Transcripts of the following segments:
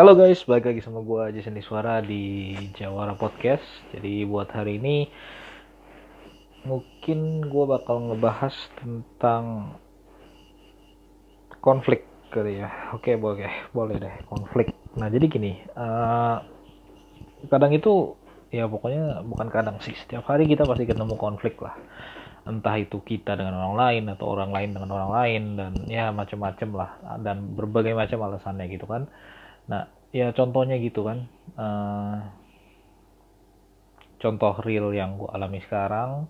Halo guys, balik lagi sama gue Jason Suara di Jawara Podcast. Jadi buat hari ini mungkin gue bakal ngebahas tentang konflik kali ya. Oke, boleh, boleh deh konflik. Nah jadi gini, uh, kadang itu ya pokoknya bukan kadang sih, setiap hari kita pasti ketemu konflik lah. Entah itu kita dengan orang lain atau orang lain dengan orang lain dan ya macam-macam lah dan berbagai macam alasannya gitu kan Nah, ya contohnya gitu kan. Uh, contoh real yang gue alami sekarang,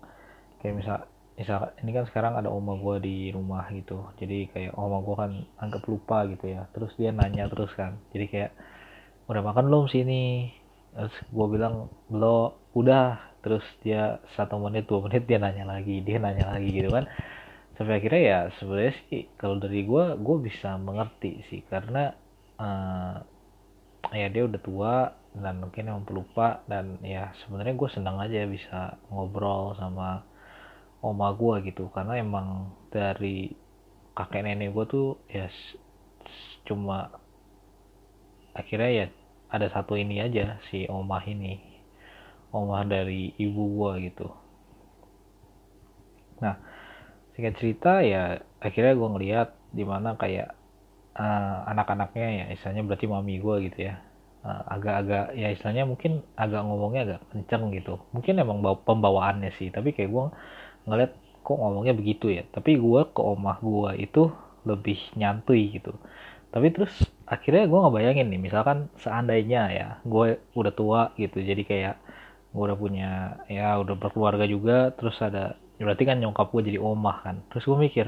kayak misal, misal ini kan sekarang ada oma gue di rumah gitu. Jadi kayak oma gue kan anggap lupa gitu ya. Terus dia nanya terus kan. Jadi kayak udah makan belum sini? Terus gue bilang belum. Udah. Terus dia satu menit dua menit dia nanya lagi, dia nanya lagi gitu kan. Sampai akhirnya ya sebenarnya sih kalau dari gue, gue bisa mengerti sih karena uh, ya dia udah tua dan mungkin emang pelupa dan ya sebenarnya gue senang aja bisa ngobrol sama oma gue gitu. Karena emang dari kakek nenek gue tuh ya cuma akhirnya ya ada satu ini aja si oma ini oma dari ibu gue gitu. Nah singkat cerita ya akhirnya gue ngeliat di mana kayak uh, anak-anaknya ya istilahnya berarti mami gue gitu ya. Uh, agak-agak ya istilahnya mungkin agak ngomongnya agak kenceng gitu. Mungkin emang bawa pembawaannya sih tapi kayak gue ngeliat kok ngomongnya begitu ya. Tapi gue ke omah gue itu lebih nyantui gitu. Tapi terus akhirnya gue ngebayangin nih misalkan seandainya ya gue udah tua gitu jadi kayak gue udah punya ya udah berkeluarga juga terus ada berarti kan nyokap gue jadi omah kan. Terus gue mikir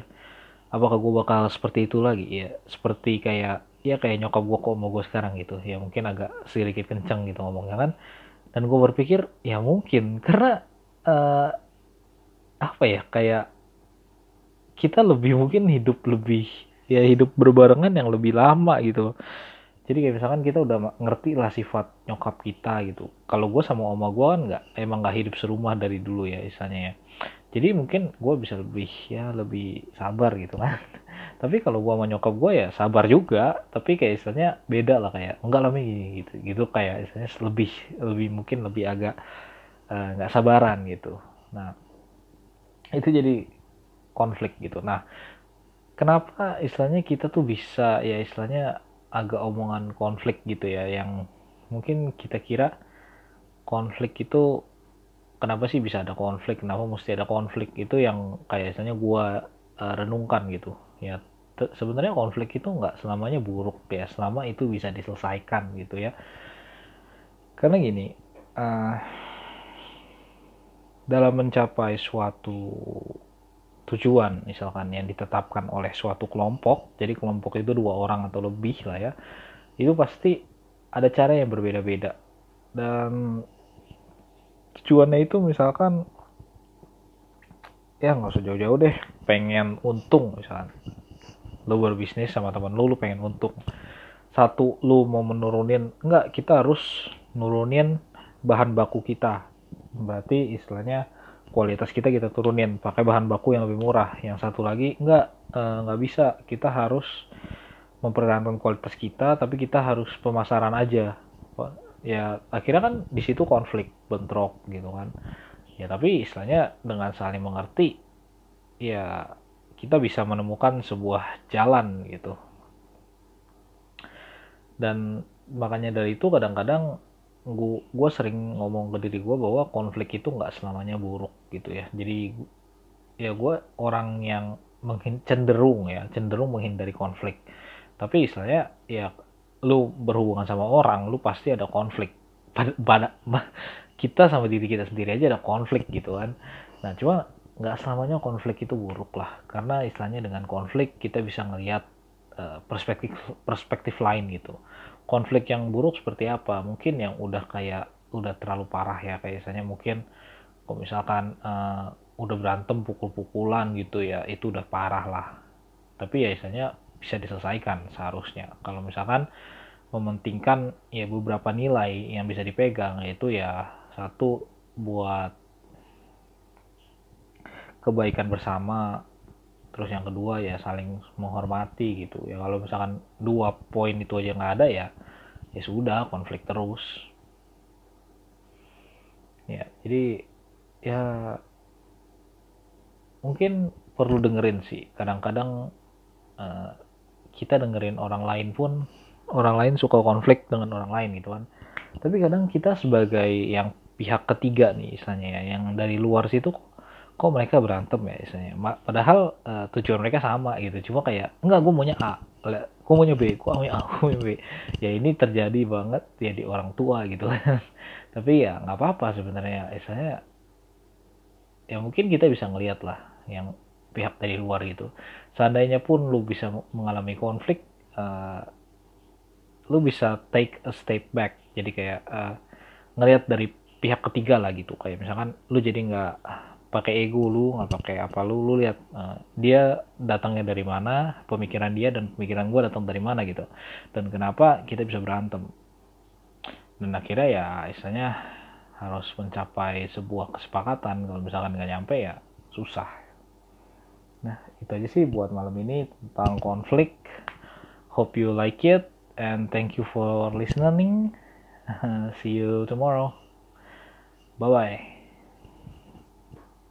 apakah gue bakal seperti itu lagi? Ya seperti kayak ya kayak nyokap gue kok mau gue sekarang gitu. Ya mungkin agak sedikit kenceng gitu ngomongnya kan. Dan gue berpikir ya mungkin. Karena uh, apa ya kayak kita lebih mungkin hidup lebih ya hidup berbarengan yang lebih lama gitu jadi kayak misalkan kita udah ngerti lah sifat nyokap kita gitu. Kalau gue sama oma gue kan nggak emang nggak hidup serumah dari dulu ya misalnya ya jadi mungkin gue bisa lebih ya lebih sabar gitu kan. Tapi kalau gue mau nyokap gue ya sabar juga. Tapi kayak istilahnya beda lah kayak enggak lah gini gitu. Gitu kayak istilahnya lebih lebih mungkin lebih agak eh, nggak uh, sabaran gitu. Nah itu jadi konflik gitu. Nah kenapa istilahnya kita tuh bisa ya istilahnya agak omongan konflik gitu ya? Yang mungkin kita kira konflik itu kenapa sih bisa ada konflik? Kenapa mesti ada konflik? Itu yang kayak misalnya gue uh, renungkan gitu. Ya sebenarnya konflik itu nggak selamanya buruk ya. Selama itu bisa diselesaikan gitu ya. Karena gini uh, dalam mencapai suatu tujuan misalkan yang ditetapkan oleh suatu kelompok jadi kelompok itu dua orang atau lebih lah ya itu pasti ada cara yang berbeda-beda. Dan tujuannya itu misalkan ya nggak usah jauh-jauh deh pengen untung misalkan. Lu berbisnis sama teman lu lu pengen untung. Satu lu mau menurunin enggak kita harus nurunin bahan baku kita. Berarti istilahnya kualitas kita kita turunin pakai bahan baku yang lebih murah. Yang satu lagi enggak eh, nggak bisa. Kita harus mempertahankan kualitas kita tapi kita harus pemasaran aja ya akhirnya kan di situ konflik bentrok gitu kan. Ya tapi istilahnya dengan saling mengerti ya kita bisa menemukan sebuah jalan gitu. Dan makanya dari itu kadang-kadang gua sering ngomong ke diri gue bahwa konflik itu nggak selamanya buruk gitu ya. Jadi ya gue orang yang cenderung ya cenderung menghindari konflik. Tapi istilahnya ya lu berhubungan sama orang lu pasti ada konflik. Kita sama diri kita sendiri aja ada konflik gitu kan. Nah cuma nggak selamanya konflik itu buruk lah. Karena istilahnya dengan konflik kita bisa ngelihat uh, perspektif perspektif lain gitu. Konflik yang buruk seperti apa? Mungkin yang udah kayak udah terlalu parah ya. Kayak misalnya mungkin kalau misalkan uh, udah berantem pukul-pukulan gitu ya itu udah parah lah. Tapi ya misalnya bisa diselesaikan seharusnya. Kalau misalkan mementingkan ya beberapa nilai yang bisa dipegang yaitu ya satu buat kebaikan bersama terus yang kedua ya saling menghormati gitu. Ya kalau misalkan dua poin itu aja nggak ada ya ya sudah konflik terus. Ya jadi ya mungkin perlu dengerin sih. Kadang-kadang uh, kita dengerin orang lain pun orang lain suka konflik dengan orang lain gitu kan. Tapi kadang kita sebagai yang pihak ketiga nih istilahnya ya yang dari luar situ kok mereka berantem ya istilahnya. Padahal uh, tujuan mereka sama gitu. Cuma kayak enggak gue maunya A. Gue maunya B gue maunya A gue maunya B. Ya ini terjadi banget ya di orang tua gitu kan. Tapi ya nggak apa-apa sebenarnya. Istilahnya ya mungkin kita bisa ngelihat lah yang pihak dari luar gitu. Seandainya pun lu bisa mengalami konflik uh, lu bisa take a step back. Jadi kayak uh, ngelihat dari pihak ketiga lah gitu. Kayak misalkan lu jadi nggak pakai ego lu nggak pakai apa lu lu lihat uh, dia datangnya dari mana pemikiran dia dan pemikiran gue datang dari mana gitu. Dan kenapa kita bisa berantem? Dan akhirnya ya istilahnya harus mencapai sebuah kesepakatan. Kalau misalkan nggak nyampe ya susah nah itu aja sih buat malam ini tentang konflik. Hope you like it and thank you for listening. See you tomorrow. Bye bye